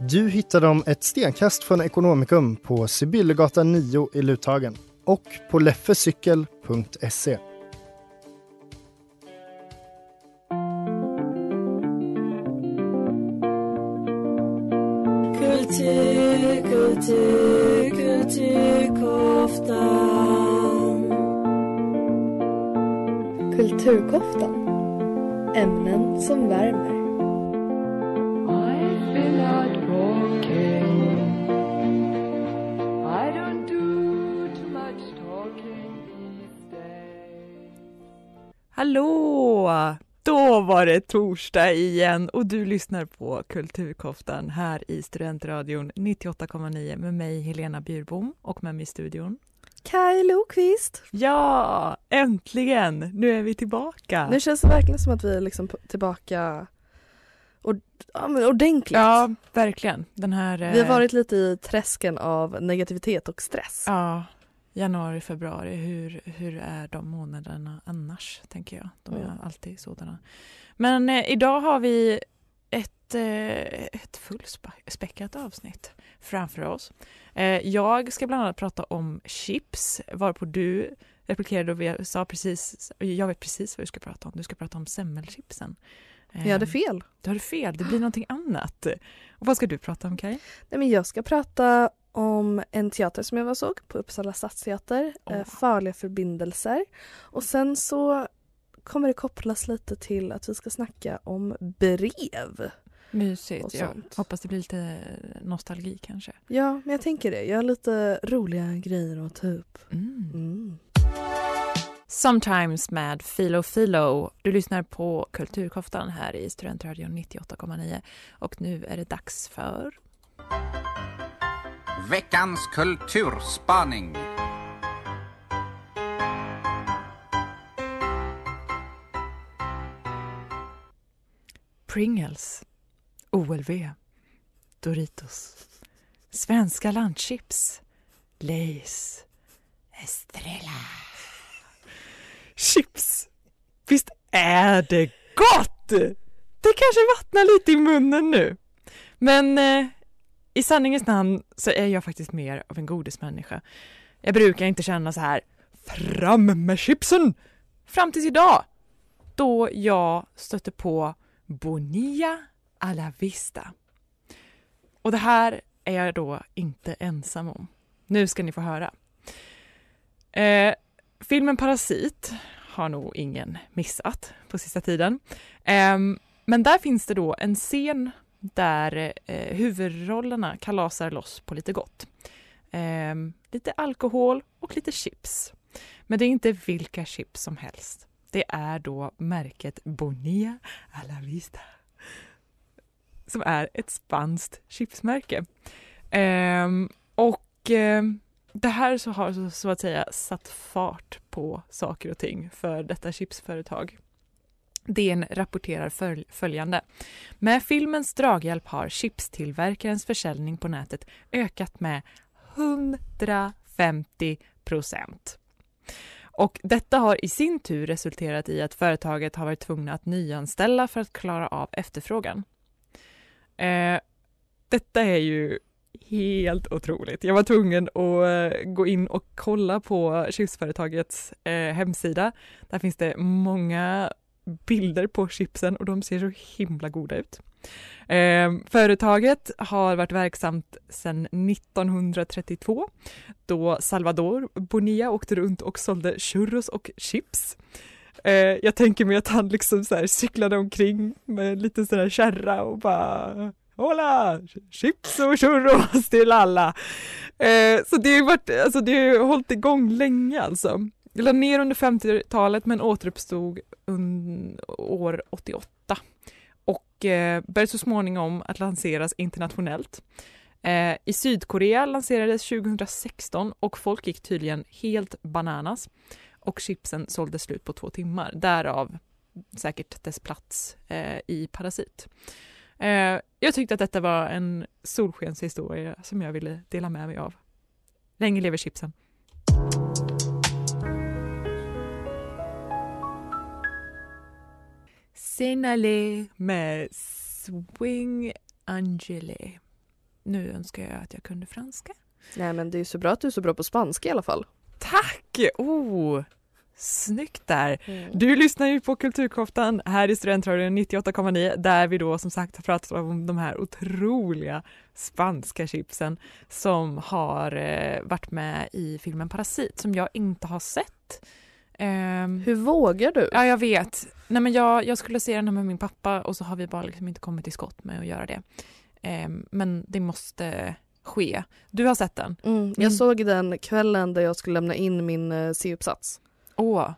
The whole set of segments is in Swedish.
Du hittar dem ett stenkast från Ekonomikum på Sibyllegatan 9 i Luthagen och på leffecykel.se. Kultur, kultur, kulturkoftan. Kulturkoftan. Ämnen som värmer. Hallå! Då var det torsdag igen och du lyssnar på Kulturkoftan här i Studentradion 98,9 med mig Helena Bjurbom och med mig i studion. Kaj Lokvist. Ja, äntligen! Nu är vi tillbaka. Nu känns det verkligen som att vi är liksom tillbaka och, ja, ordentligt. Ja, verkligen. Den här, Vi har eh, varit lite i träsken av negativitet och stress. Ja, januari, februari. Hur, hur är de månaderna annars, tänker jag. De är Mm. alltid sådana. Men eh, idag har vi ett, eh, ett fullspäckat avsnitt framför oss. Eh, jag ska bland annat prata om chips, varpå du replikerade och sa precis, jag vet precis vad du ska prata om. Du ska prata om semmelchipsen. Jag hade Eh, fel. Du hade fel, det blir någonting annat. Och vad ska du prata om, Kaj? Nej, men jag ska prata om en teater som jag var såg på Uppsala stadsteater, eh, Farliga förbindelser. Och sen så kommer det kopplas lite till att vi ska snacka om brev. Mysigt. Sånt. hoppas det blir lite nostalgi kanske. Ja, men jag tänker det. Jag har lite roliga grejer att ta upp. Mm. Mm. Sometimes med Filo Filo. Du lyssnar på Kulturkoftan här i Studentradion 98,9 och nu är det dags för... Veckans kulturspaning. Pringles, OLV, Doritos, svenska landchips, Lays, Estrella. Chips! Visst är det gott? Det kanske vattnar lite i munnen nu. Men eh, i sanningens namn så är jag faktiskt mer av en godismänniska. Jag brukar inte känna så här fram med chipsen! Fram tills idag då jag stötte på Bonilla a la vista. Och det här är jag då inte ensam om. Nu ska ni få höra. Eh, filmen Parasit har nog ingen missat på sista tiden. Eh, men där finns det då en scen där eh, huvudrollerna kalasar loss på lite gott. Eh, lite alkohol och lite chips. Men det är inte vilka chips som helst. Det är då märket Bonilla a la vista som är ett spanskt chipsmärke. Eh, och ehm, det här så har så, så att säga satt fart på saker och ting för detta chipsföretag. DN rapporterar föl- följande. Med filmens draghjälp har chipstillverkarens försäljning på nätet ökat med 150 procent. Och detta har i sin tur resulterat i att företaget har varit tvungna att nyanställa för att klara av efterfrågan. Eh, detta är ju helt otroligt. Jag var tvungen att eh, gå in och kolla på chipsföretagets eh, hemsida. Där finns det många bilder på chipsen och de ser så himla goda ut. Eh, företaget har varit verksamt sedan 1932 då Salvador Bonilla åkte runt och sålde churros och chips. Eh, jag tänker mig att han liksom så här cyklade omkring med en liten sån här kärra och bara Hola! Chips och churros till alla! Eh, så det har varit, alltså det har hållit igång länge alltså. Det lade ner under 50-talet men återuppstod år 88 och eh, började så småningom att lanseras internationellt. Eh, I Sydkorea lanserades 2016 och folk gick tydligen helt bananas och chipsen sålde slut på två timmar, därav säkert dess plats eh, i Parasit. Eh, jag tyckte att detta var en solskenshistoria som jag ville dela med mig av. Länge lever chipsen! Senale med Swing Angele. Nu önskar jag att jag kunde franska. Nej men det är så bra att du är så bra på spanska i alla fall. Tack! Oh, snyggt där. Mm. Du lyssnar ju på Kulturkoftan här i Studentradion 98,9 där vi då som sagt har pratat om de här otroliga spanska chipsen som har eh, varit med i filmen Parasit som jag inte har sett. Um, Hur vågar du? Ja, jag vet. Nej, men jag, jag skulle se den här med min pappa och så har vi bara liksom inte kommit till skott med att göra det. Um, men det måste ske. Du har sett den? Mm, jag mm. såg den kvällen där jag skulle lämna in min uh, C-uppsats. Åh.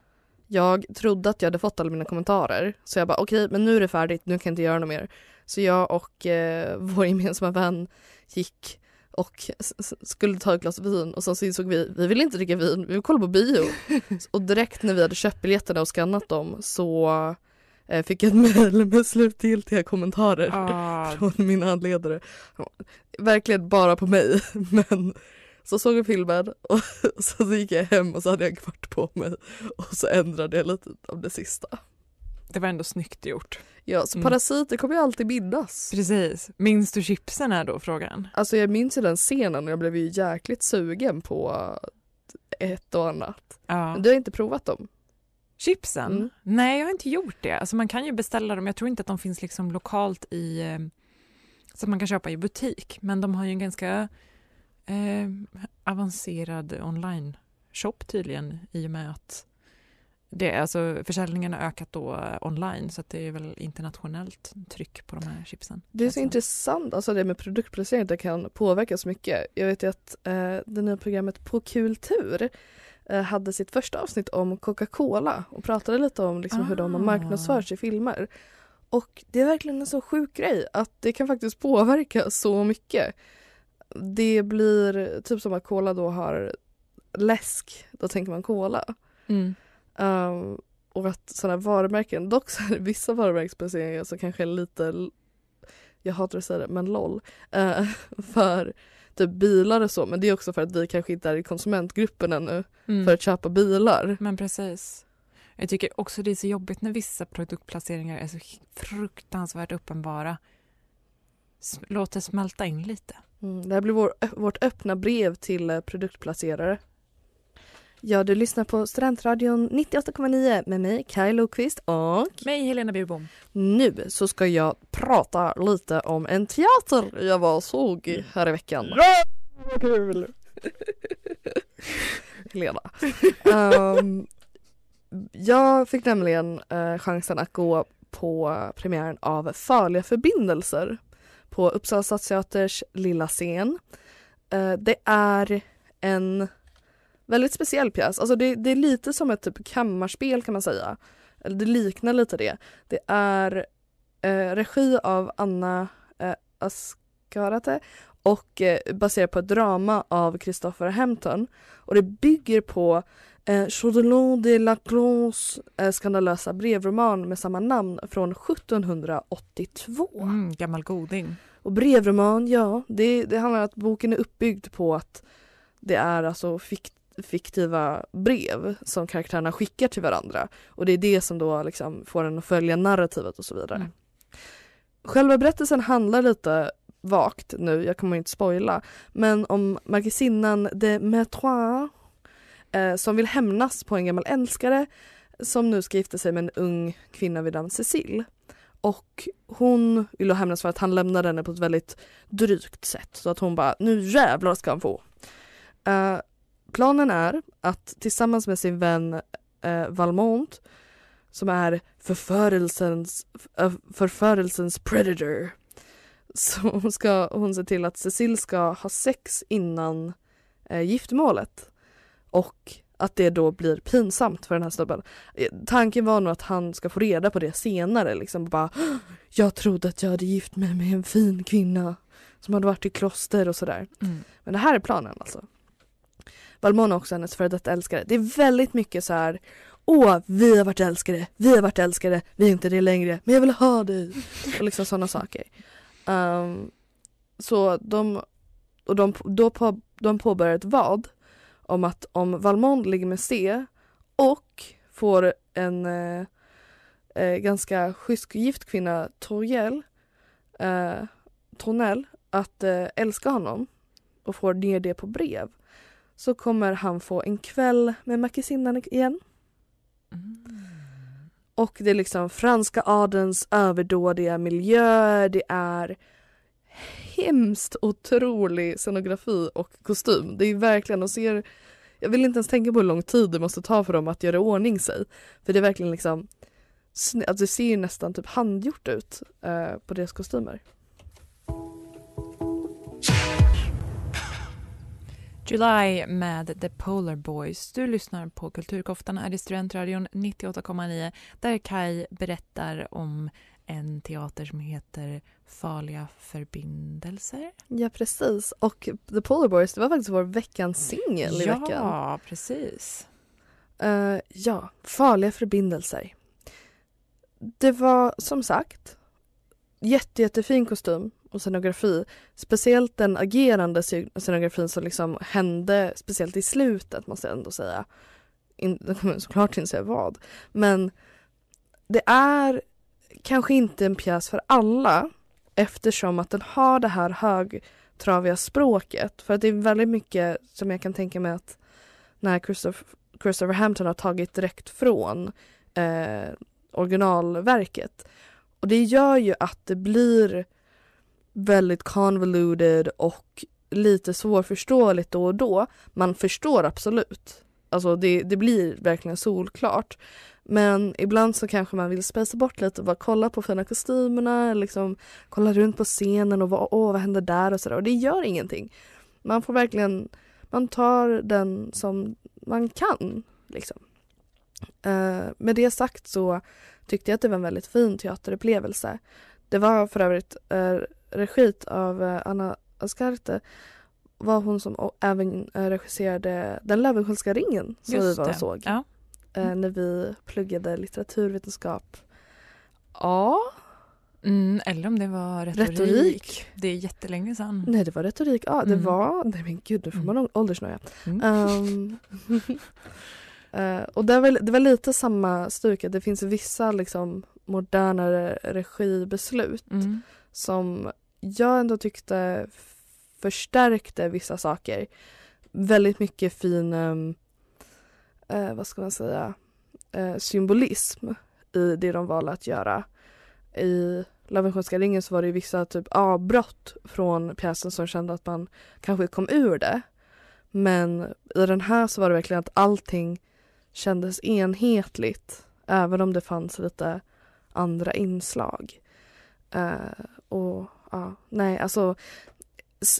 Jag trodde att jag hade fått alla mina kommentarer så jag bara okej okay, men nu är det färdigt, nu kan jag inte göra något mer. Så jag och eh, vår gemensamma vän gick och skulle ta ett glas vin och sen så insåg vi, vi vill inte dricka vin, vi vill kolla på bio. och direkt när vi hade köpt biljetterna och skannat dem så eh, fick jag ett mejl med slutgiltiga kommentarer ah. från min handledare. Verkligen bara på mig men så såg jag filmen och så gick jag hem och så hade jag en kvart på mig och så ändrade jag lite av det sista. Det var ändå snyggt gjort. Ja, så mm. parasiter kommer jag alltid minnas. Precis. Minns du chipsen är då frågan? Alltså jag minns ju den scenen och jag blev ju jäkligt sugen på ett och annat. Ja. Men du har inte provat dem? Chipsen? Mm. Nej, jag har inte gjort det. Alltså man kan ju beställa dem. Jag tror inte att de finns liksom lokalt i eh, så att man kan köpa i butik. Men de har ju en ganska eh, avancerad online-shop tydligen i och med att det, alltså, försäljningen har ökat då eh, online så det är väl internationellt tryck på de här chipsen. Det är så alltså. intressant, alltså det med produktplacering, det kan påverka så mycket. Jag vet ju att eh, det nya programmet På Kultur eh, hade sitt första avsnitt om Coca-Cola och pratade lite om liksom, ah. hur de har marknadsförts i filmer. Och det är verkligen en så sjuk grej att det kan faktiskt påverka så mycket. Det blir typ som att Cola då har läsk, då tänker man Cola. Mm. Um, och att sådana varumärken, dock så är det vissa varumärkesplaceringar som kanske är lite, jag hatar att säga det, men LOL, uh, för typ bilar och så men det är också för att vi kanske inte är i konsumentgruppen ännu mm. för att köpa bilar. Men precis. Jag tycker också det är så jobbigt när vissa produktplaceringar är så fruktansvärt uppenbara. Låt det smälta in lite. Mm, det här blir vår, vårt öppna brev till eh, produktplacerare. Ja, du lyssnar på Studentradion 98,9 med mig, Kaj Lokvist och mig, Helena Bjurbom. Nu så ska jag prata lite om en teater jag var och såg här i veckan. Ja, vad kul! Helena. Um, jag fick nämligen uh, chansen att gå på premiären av Farliga förbindelser på Uppsala stadsteaters lilla scen. Uh, det är en väldigt speciell pjäs. Alltså det, det, är lite som ett typ kammarspel kan man säga. Eller det liknar lite det. Det är eh, regi av Anna eh, Askarate och eh, baserat på ett drama av Christopher Hampton. Och det bygger på eh, Chaudelin de Laclans eh, skandalösa brevroman med samma namn från 1782. Mm, gammal goding. Och brevroman, ja, det, det handlar om att boken är uppbyggd på att det är alltså fikt fiktiva brev som karaktärerna skickar till varandra. Och det är det som då liksom får en att följa narrativet och så vidare. Mm. Själva berättelsen handlar lite vagt nu, jag kommer inte spoila, men om markisinnan de Maitrois eh, som vill hämnas på en gammal älskare som nu ska gifta sig med en ung kvinna vid namn Cecile. och hon vill då hämnas för att han lämnade henne på ett väldigt drygt sätt så att hon bara nu jävlar ska han få. Eh, planen är att tillsammans med sin vän eh, Valmont som är förförelsens, äh, förförelsens predator så ska hon se till att Cecil ska ha sex innan eh, giftmålet och att det då blir pinsamt för den här snubben. Eh, Tanken var nog att han ska få reda på det senare liksom bara Jag trodde att jag hade gift mig med en fin kvinna som hade varit i kloster och sådär. Mm. Men det här är planen alltså. Valmont är också hennes före detta älskare. Det är väldigt mycket så här Åh, vi har varit älskare, vi har varit älskare, vi är inte det längre, men jag vill ha dig. Och liksom sådana saker. Um, så de, och de, då på, de påbörjar ett vad om att om Valmont ligger med C och får en eh, eh, ganska schysst gift kvinna, Toriel, eh, Tornell, att eh, älska honom och får ner det på brev så kommer han få en kväll med Mackensinnan igen. Och det är liksom franska adelns överdådiga miljö, det är hemskt otrolig scenografi och kostym. Det är verkligen, och ser, jag vill inte ens tänka på hur lång tid det måste ta för dem att göra ordning sig. För det är verkligen liksom, alltså det ser ju nästan typ handgjort ut eh, på deras kostymer. July med The Polar Boys. Du lyssnar på Kulturkoftan här i Studentradion 98,9 där Kai berättar om en teater som heter Farliga förbindelser. Ja precis, och The Polar Boys det var faktiskt vår veckans singel i ja, veckan. Ja, precis. Eh, ja, farliga förbindelser. Det var som sagt jätte, jättefin kostym och scenografi. Speciellt den agerande scenografin som liksom hände speciellt i slutet måste jag ändå säga. In, kommer såklart inte säga vad. Men det är kanske inte en pjäs för alla eftersom att den har det här högtraviga språket. För att det är väldigt mycket som jag kan tänka mig att när Christopher, Christopher Hampton har tagit direkt från eh, originalverket. Och det gör ju att det blir väldigt convoluted och lite svårförståeligt då och då. Man förstår absolut. Alltså det, det blir verkligen solklart. Men ibland så kanske man vill spacea bort lite och bara kolla på fina kostymerna, liksom kolla runt på scenen och vad, åh, vad händer där och sådär. Och det gör ingenting. Man får verkligen, man tar den som man kan. Liksom. Uh, med det sagt så tyckte jag att det var en väldigt fin teaterupplevelse. Det var för övrigt uh, regit av eh, Anna Ascarte var hon som även eh, regisserade Den Löwenskiöldska ringen som vi Just var och såg Ja. eh, när vi pluggade litteraturvetenskap. Ja, Mm, eller om det var retorik. Retorik. Det är jättelänge sedan. nej det var retorik. Ja, det Mm. var, nej men gud nu får man åldersnöja. Mm. Ehm, eh, och det var, det var lite samma stuk, att det finns vissa liksom modernare regibeslut Mm. som jag ändå tyckte förstärkte vissa saker. Väldigt mycket fin, ehm, eh, vad ska man säga, eh, symbolism i det de valde att göra. I Löwenskiöldska ringen så var det vissa typ avbrott från pjäsen som kände att man kanske kom ur det. Men i den här så var det verkligen att allting kändes enhetligt även om det fanns lite andra inslag. Eh, och ja, nej alltså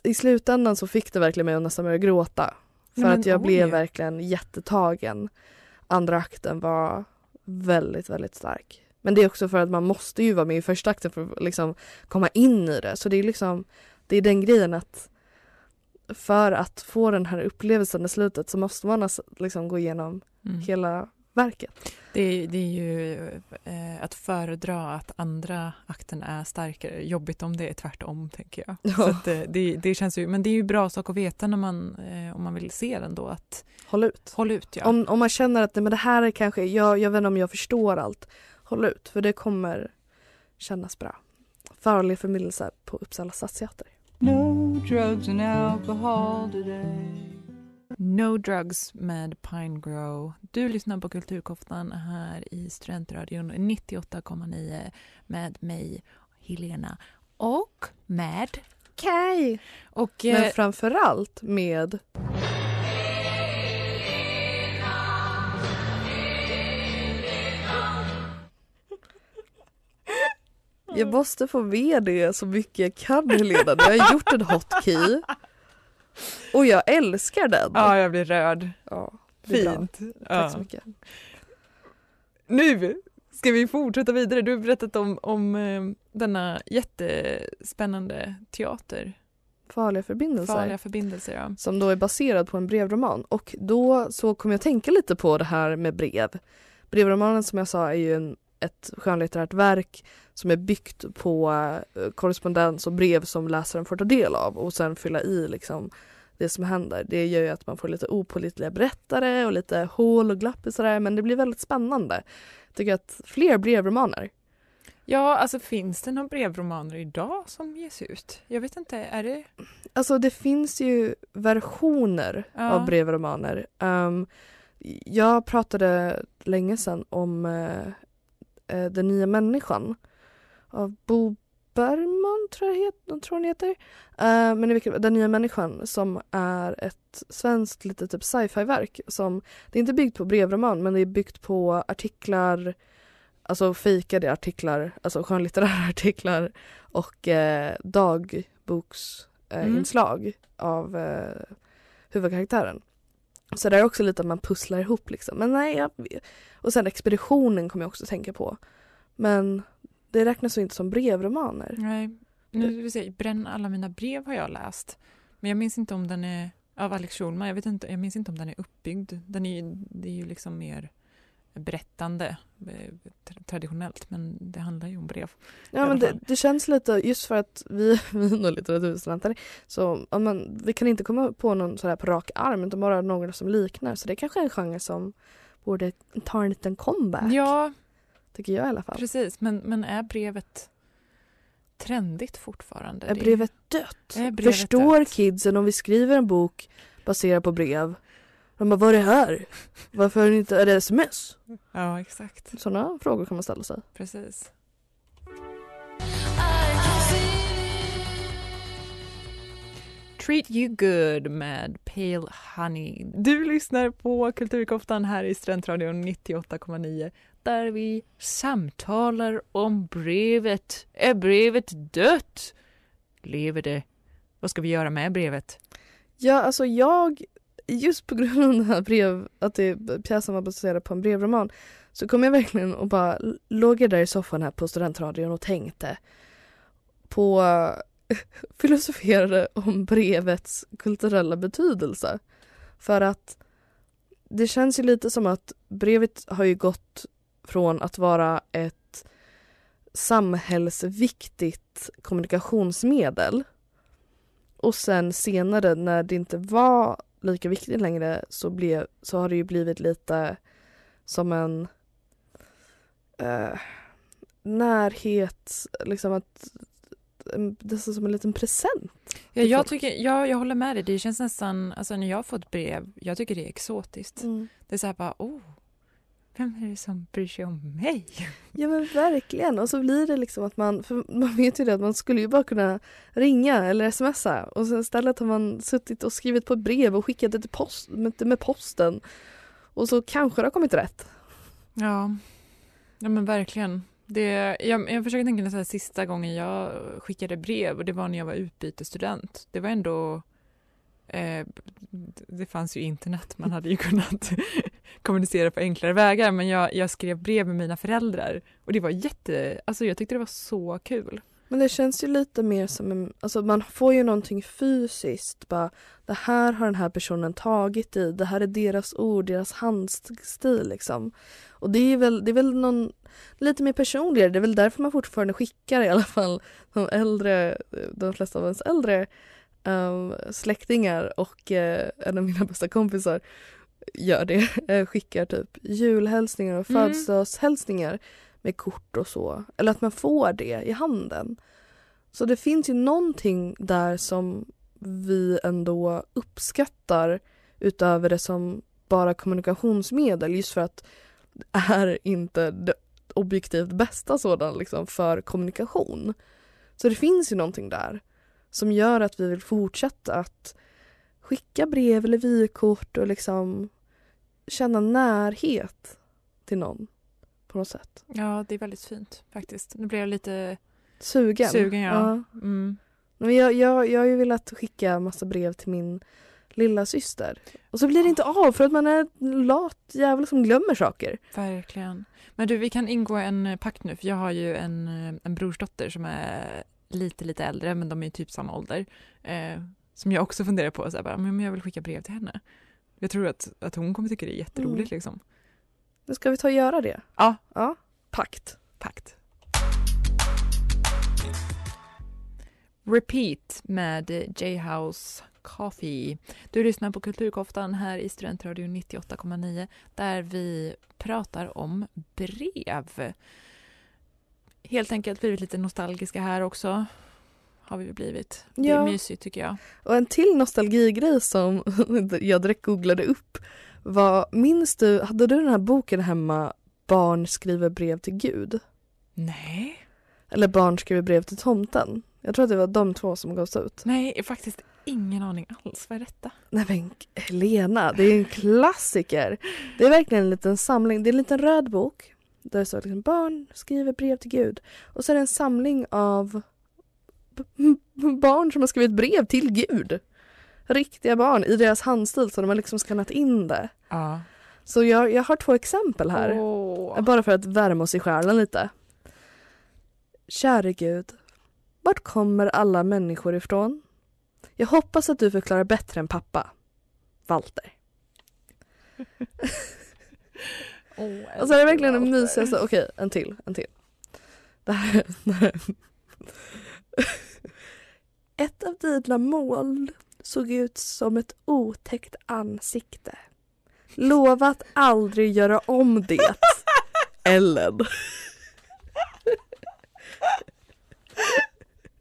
i slutändan så fick det verkligen mig att nästan börja gråta. För men att jag oj. blev verkligen jättetagen. Andra akten var väldigt, väldigt stark. Men det är också för att man måste ju vara med i första akten för att liksom komma in i det. Så det är liksom, det är den grejen att för att få den här upplevelsen i slutet så måste man alltså liksom gå igenom Mm. hela verket. Det, är- det är ju eh, att föredra att andra akten är starkare. Jobbigt om det är tvärtom, tänker jag. Ja. Så att, eh, det, det känns ju, men det är ju bra sak att veta när man, eh, om man vill se den då. Att Håll ut. håll ut, ja. Om, om man känner att nej, men det här är kanske, jag, jag vet inte om jag förstår allt. Håll ut, för det kommer kännas bra. Farlig förmildelse på Uppsala stadsteater. No drugs and alcohol today. No Drugs med Pine Grow. Du lyssnar på Kulturkoftan här i Studentradion 98,9 med mig, Helena och med Kaj! och Men eh, framförallt med Jag måste få med det så mycket jag kan Helena. Jag har gjort en hotkey. Och jag älskar den. ja, jag blir rörd. Ja, är bra. Fint. Tack så mycket. Nu ska vi fortsätta vidare. Du har berättat om, om eh, denna jättespännande teater. Farliga förbindelser. Farliga förbindelser. Ja. som då är baserad på en brevroman. Och då så kom jag att tänka lite på det här med brev. Brevromanen som jag sa är ju en, ett skönlitterärt verk som är byggt på eh, korrespondens och brev som läsaren får ta del av och sen fylla i liksom det som händer. Det gör ju att man får lite opålitliga berättare och lite hål och glapp och sådär men det blir väldigt spännande. Jag tycker att fler brevromaner. ja, alltså finns det några brevromaner idag som ges ut? Jag vet inte, är det? Alltså det finns ju versioner Ja. av brevromaner. Um, jag pratade länge sedan om eh, Den nya människan av Bo Bergman, tror jag het, tror han heter. Eh, men i Den nya människan som är ett svenskt litet typ sci-fi-verk som det är inte byggt på brevroman men det är byggt på artiklar Alltså fejkade artiklar, alltså skönlitterära artiklar och eh, dagboksinslag eh, Mm. av eh, huvudkaraktären. Så det är också lite att man pusslar ihop liksom. Men nej, jag, och sen expeditionen kommer jag också tänka på. Men det räknas ju inte som brevromaner. Nej. Nu ska vi se, Bränn alla mina brev har jag läst. Men jag minns inte om den är av Alex Schulman. Jag, vet inte, jag minns inte om den är uppbyggd. Den är, det är ju liksom mer berättande eh, tra- traditionellt men det handlar ju om brev. Ja men det, det känns lite, just för att vi, vi är nog litteraturstudenter så ja, men, vi kan inte komma på någon sådär på rak arm utan bara några som liknar. Så det är kanske är en genre som borde ta en liten comeback. Ja, Tycker jag i alla fall. precis. Men, men är brevet trendigt fortfarande? Är brevet dött? Är brevet Förstår dött? kidsen om vi skriver en bok baserad på brev? De bara, vad är det här? Varför är det inte, är det sms? Ja, exakt. Sådana frågor kan man ställa sig. Precis. Treat You Good med Pale Honey. Du lyssnar på Kulturkoftan här i Studentradion 98,9 där vi samtalar om brevet. Är brevet dött? Lever det? Vad ska vi göra med brevet? Ja, alltså jag, just på grund av den här brev, att det, pjäsen var baserad på en brevroman, så kom jag verkligen och bara låg jag där i soffan här på studentradion och tänkte på, filosoferade om brevets kulturella betydelse. För att det känns ju lite som att brevet har ju gått från att vara ett samhällsviktigt kommunikationsmedel och sen senare när det inte var lika viktigt längre så, blev, så har det ju blivit lite som en eh, närhet, liksom att det är som en liten present. Ja, jag, folk. tycker, ja, jag håller med dig. Det känns nästan, alltså när jag har fått brev, jag tycker det är exotiskt. Det är så här bara, oh, vem är det som bryr sig om mig? Ja men verkligen och så blir det liksom att man, för man vet ju det att man skulle ju bara kunna ringa eller smsa och så istället har man suttit och skrivit på ett brev och skickat det till post, med, med posten och så kanske det har kommit rätt. Ja, ja men verkligen. Det, jag, jag försöker tänka här, sista gången jag skickade brev och det var när jag var utbytesstudent. Det var ändå eh, det fanns ju internet, man hade ju kunnat kommunicera på enklare vägar men jag, jag skrev brev med mina föräldrar och det var jätte, alltså jag tyckte det var så kul. Men det känns ju lite mer som en, alltså man får ju någonting fysiskt bara det här har den här personen tagit i, det här är deras ord, deras handstil liksom. Och det är väl, det är väl någon lite mer personligare, det är väl därför man fortfarande skickar i alla fall de äldre, de flesta av ens äldre um, släktingar och eh, en av mina bästa kompisar gör det, eh, skickar typ julhälsningar och Mm. födelsedagshälsningar med kort och så. Eller att man får det i handen. Så det finns ju någonting där som vi ändå uppskattar utöver det som bara kommunikationsmedel just för att det är inte det objektivt bästa sådan liksom för kommunikation. Så det finns ju någonting där som gör att vi vill fortsätta att skicka brev eller vykort och liksom känna närhet till någon på något sätt. Ja, det är väldigt fint faktiskt. Nu blev jag lite Sugen. sugen. Ja. Mm. Men jag, jag, jag har ju velat skicka massa brev till min lilla syster. Och så blir det inte av för att man är lat jävel som glömmer saker. Verkligen. Men du, vi kan ingå en pakt nu för jag har ju en, eh, en brorsdotter som är lite, lite äldre men de är typ samma ålder. Eh, som jag också funderar på, så här, bara, men jag vill skicka brev till henne. Jag tror att, att hon kommer tycka det är jätteroligt Mm. liksom. Nu ska vi ta och göra det. Ja. Ja. Pakt. Pakt. Repeat med J-House Coffee. Du lyssnar på Kulturkoftan här i Studentradion 98,9 där vi pratar om brev. Helt enkelt blivit lite nostalgiska här också. Har vi blivit. Det är Ja. mysigt tycker jag. Och en till nostalgigrej som jag direkt googlade upp var, minns du, hade du den här boken hemma Barn skriver brev till Gud? Nej. Eller Barn skriver brev till tomten? Jag tror att det var de två som gavs ut. Nej, faktiskt ingen aning alls. Vad är detta? Nej men Helena, det är en klassiker. Det är verkligen en liten samling, det är en liten röd bok där det står liksom barn skriver brev till Gud. Och så är det en samling av barn som har skrivit brev till Gud. Riktiga barn i deras handstil så de har liksom skannat in det. Ja. Så jag, jag har två exempel här. Åh. Bara för att värma oss i själen lite. Käre Gud, vart kommer alla människor ifrån? Jag hoppas att du förklarar bättre än pappa. Walter. Åh, Och så är det verkligen den mysigaste, okej en till, en till. Det här, det här. Ett av dina mål såg ut som ett otäckt ansikte. Lova att aldrig göra om det. Ellen.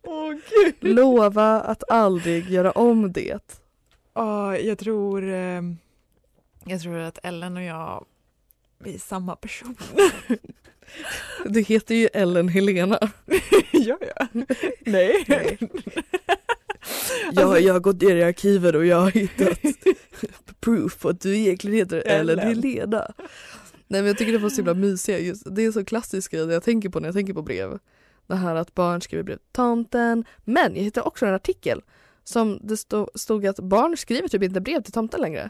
Åh gud. Lova att aldrig göra om det. Ja, jag tror... Eh, jag tror att Ellen och jag vi är samma person. Du heter ju Ellen Helena. Gör jag? Nej. Nej. Jag, jag har gått ner i arkiven och jag har hittat proof på att du egentligen heter Ellen, Ellen. Helena. Nej men jag tycker det var så himla mysiga, just, det är så klassiska grejer jag tänker på när jag tänker på brev. Det här att barn skriver brev till tomten. Men jag hittade också en artikel som det stod, stod att barn skriver typ inte brev till tomten längre.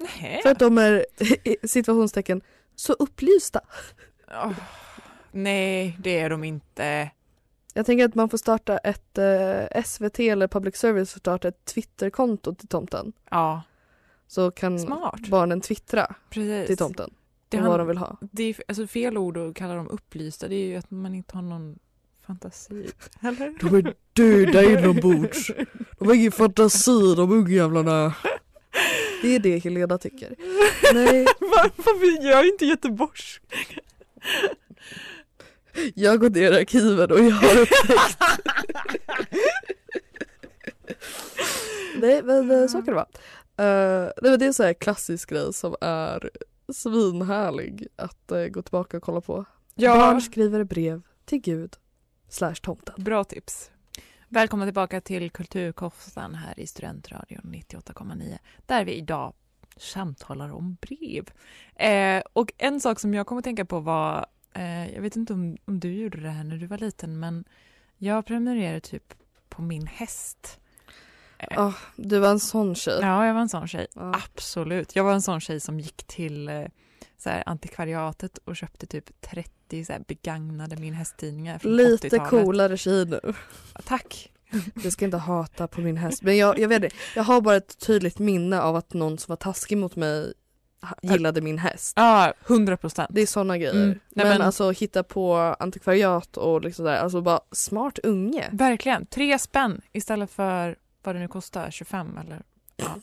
Nej. För att de är situationstecken så upplysta. Åh, nej, det är de inte. Jag tänker att man får starta ett eh, SVT eller public service får starta ett Twitterkonto till tomten. Ja, Så kan smart. barnen twittra Precis. till tomten Det, han- vad de vill ha. det är alltså fel ord att kalla dem upplysta. Det är ju att man inte har någon fantasi. Eller? De är döda inombords. De har ingen fantasi de ungjävlarna. Det är det Helena tycker. Nej, Varför gör inte Göteborgs? jag gått ner i arkiven och jag har upptäckt. Nej men eh, så kan det vara. Uh, nej, men det är en sån här klassisk grej som är svinhärlig att eh, gå tillbaka och kolla på. Ja, Barn skriver brev till Gud slash tomten. bra tips. Välkomna tillbaka till Kulturkoftan här i Studentradion 98,9 där vi idag samtalar om brev. Eh, och en sak som jag kom att tänka på var, eh, jag vet inte om, om du gjorde det här när du var liten, men jag prenumererade typ på min häst. Eh, Ah, du var en sån tjej. Ja, jag var en sån tjej. Ja. Absolut. Jag var en sån tjej som gick till eh, så här, antikvariatet och köpte typ 30 så här, begagnade min hästtidningar från Lite 80-talet. coolare tjej nu. Tack. Du ska inte hata på min häst. Men jag, jag vet det. Jag har bara ett tydligt minne av att någon som var taskig mot mig gillade min häst. Ja, 100 procent. Det är såna grejer. Mm. Nej, men, men- alltså hitta på antikvariat och liksom där, alltså bara smart unge. Verkligen. Tre spänn istället för vad det nu kostar, 25 eller ja.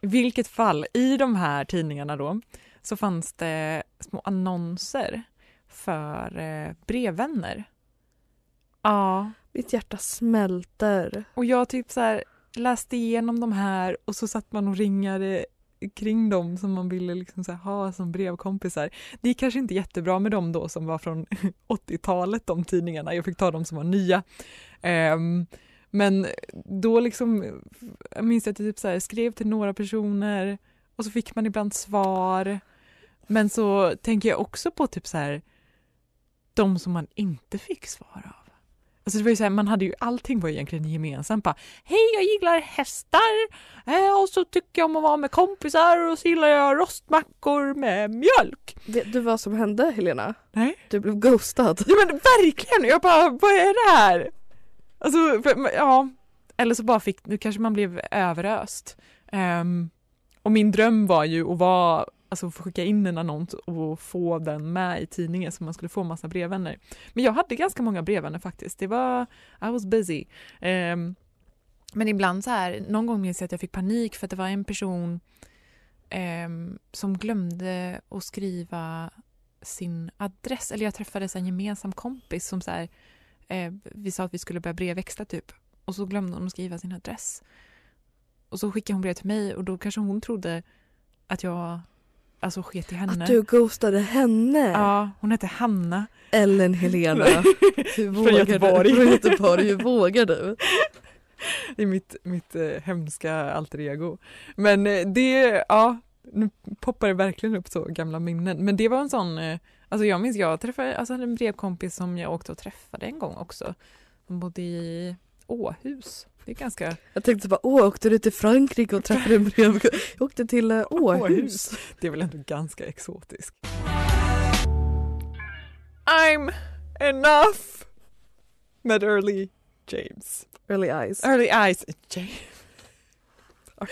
Vilket fall, i de här tidningarna då så fanns det små annonser för eh, brevvänner. Ja, Mitt hjärta smälter. och jag typ så här läste igenom de här och så satt man och ringade kring dem som man ville liksom så här ha som brevkompisar. Det gick kanske inte jättebra med dem då som var från 80-talet, de tidningarna. Jag fick ta de som var nya. Ehm, men då liksom, jag minns att jag typ så här skrev till några personer och så fick man ibland svar. Men så tänker jag också på typ så här de som man inte fick svar av. Alltså det var ju så här, man hade ju allting var egentligen gemensamt. Bara, Hej, jag gillar hästar eh, och så tycker jag om att vara med kompisar och så gillar jag rostmackor med mjölk. Vet du vad som hände Helena? Nej. Du blev ghostad. Ja men verkligen! Jag bara, vad är det här? Alltså, för, ja. Eller så bara fick, nu kanske man blev överöst. Ehm, och min dröm var ju att vara, alltså få skicka in en annons och få den med i tidningen så man skulle få massa brevvänner. Men jag hade ganska många brevvänner faktiskt. Det var, I was busy. Ehm, men ibland så här, någon gång minns jag att jag fick panik för att det var en person ehm, som glömde att skriva sin adress. Eller jag träffade en gemensam kompis som så här, eh, vi sa att vi skulle börja brevväxla typ. Och så glömde hon att skriva sin adress. Och så skickade hon brev till mig och då kanske hon trodde att jag alltså sket i henne. Att du ghostade henne? Ja, hon hette Hanna. Ellen Helena. Hur Från vågar Göteborg. Du? Från Göteborg. Hur vågar du? Det är mitt, mitt eh, hemska alter ego. Men eh, det, ja, nu poppar det verkligen upp så gamla minnen. Men det var en sån, eh, alltså jag minns jag träffade, alltså hade en brevkompis som jag åkte och träffade en gång också. Hon bodde i Åhus. Det är ganska... Jag tänkte bara, åh, åkte du till Frankrike och träffade en brev? Jag åkte till eh, Åhus. Det är väl ändå ganska exotiskt. I'm enough med Early James. Early eyes. Early Eyes. James.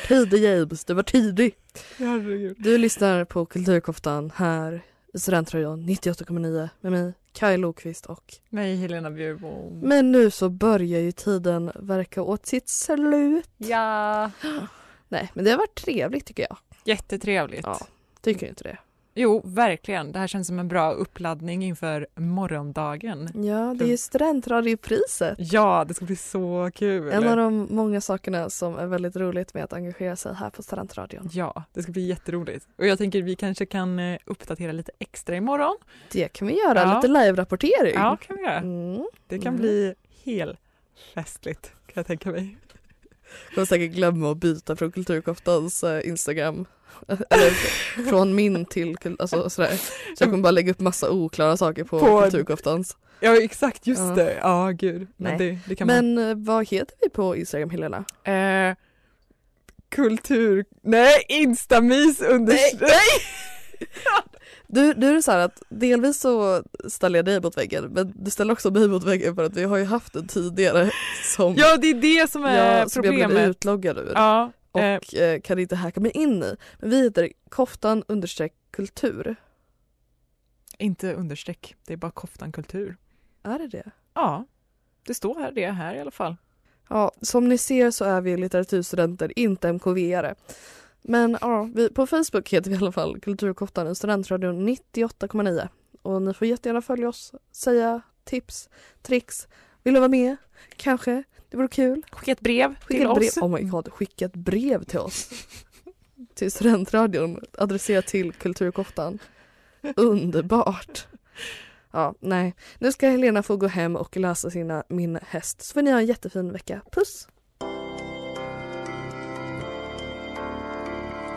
Tidig James, du var tidig. Herregud. Du lyssnar på Kulturkoftan här i Studentradion 98,9 med mig, Kaj Lokvist och Nej, Helena Bjurblom. Men nu så börjar ju tiden verka åt sitt slut. Ja. Nej, men det har varit trevligt tycker jag. Jättetrevligt. Ja, tycker inte det? Jo, verkligen. Det här känns som en bra uppladdning inför morgondagen. Ja, det är ju studentradiopriset. Ja, det ska bli så kul. En av de många sakerna som är väldigt roligt med att engagera sig här på Studentradion. Ja, det ska bli jätteroligt. Och jag tänker vi kanske kan eh, uppdatera lite extra imorgon. Det kan vi göra, Ja. lite live-rapportering. Ja, kan vi göra. Mm. Det kan Mm. bli helt festligt, kan jag tänka mig. Kommer säkert glömma att byta från Kulturkoftans eh, Instagram. Eller från min till alltså, sådär. Så jag kommer bara lägga upp massa oklara saker på, På- Kulturkoftans. Ja, exakt, just Ja. det. Ja, gud. Men Nej. det, det kan man... Men eh, vad heter vi på Instagram Helena? Eh, kultur... Nej, instamys under... Nej, Du, du är det så här att delvis så ställer jag dig mot väggen men du ställer också mig mot väggen för att vi har ju haft en tidigare som, Ja, det är det som är jag, som jag blev problemet. utloggad ur Ja, eh, och eh, kan inte hacka mig in i. Men vi heter koftan understreck kultur. inte understreck. Det är bara koftan kultur. Är det det? Ja, det står här det här i alla fall. Ja, som ni ser så är vi litteraturstudenter, inte MKV-are. Men ja, vi, på Facebook heter vi i alla fall Kulturkoftan och Studentradion 98,9. Och ni får jättegärna följa oss, säga tips, tricks. Vill du vara med? Kanske? Det vore kul. Skicka ett brev Skicka till ett brev. oss. Oh my god, skicka ett brev till oss. till Studentradion, adresserat till Kulturkoftan. Underbart. Ja, nej. Nu ska Helena få gå hem och läsa sina Min häst. Så får ni ha en jättefin vecka. Puss!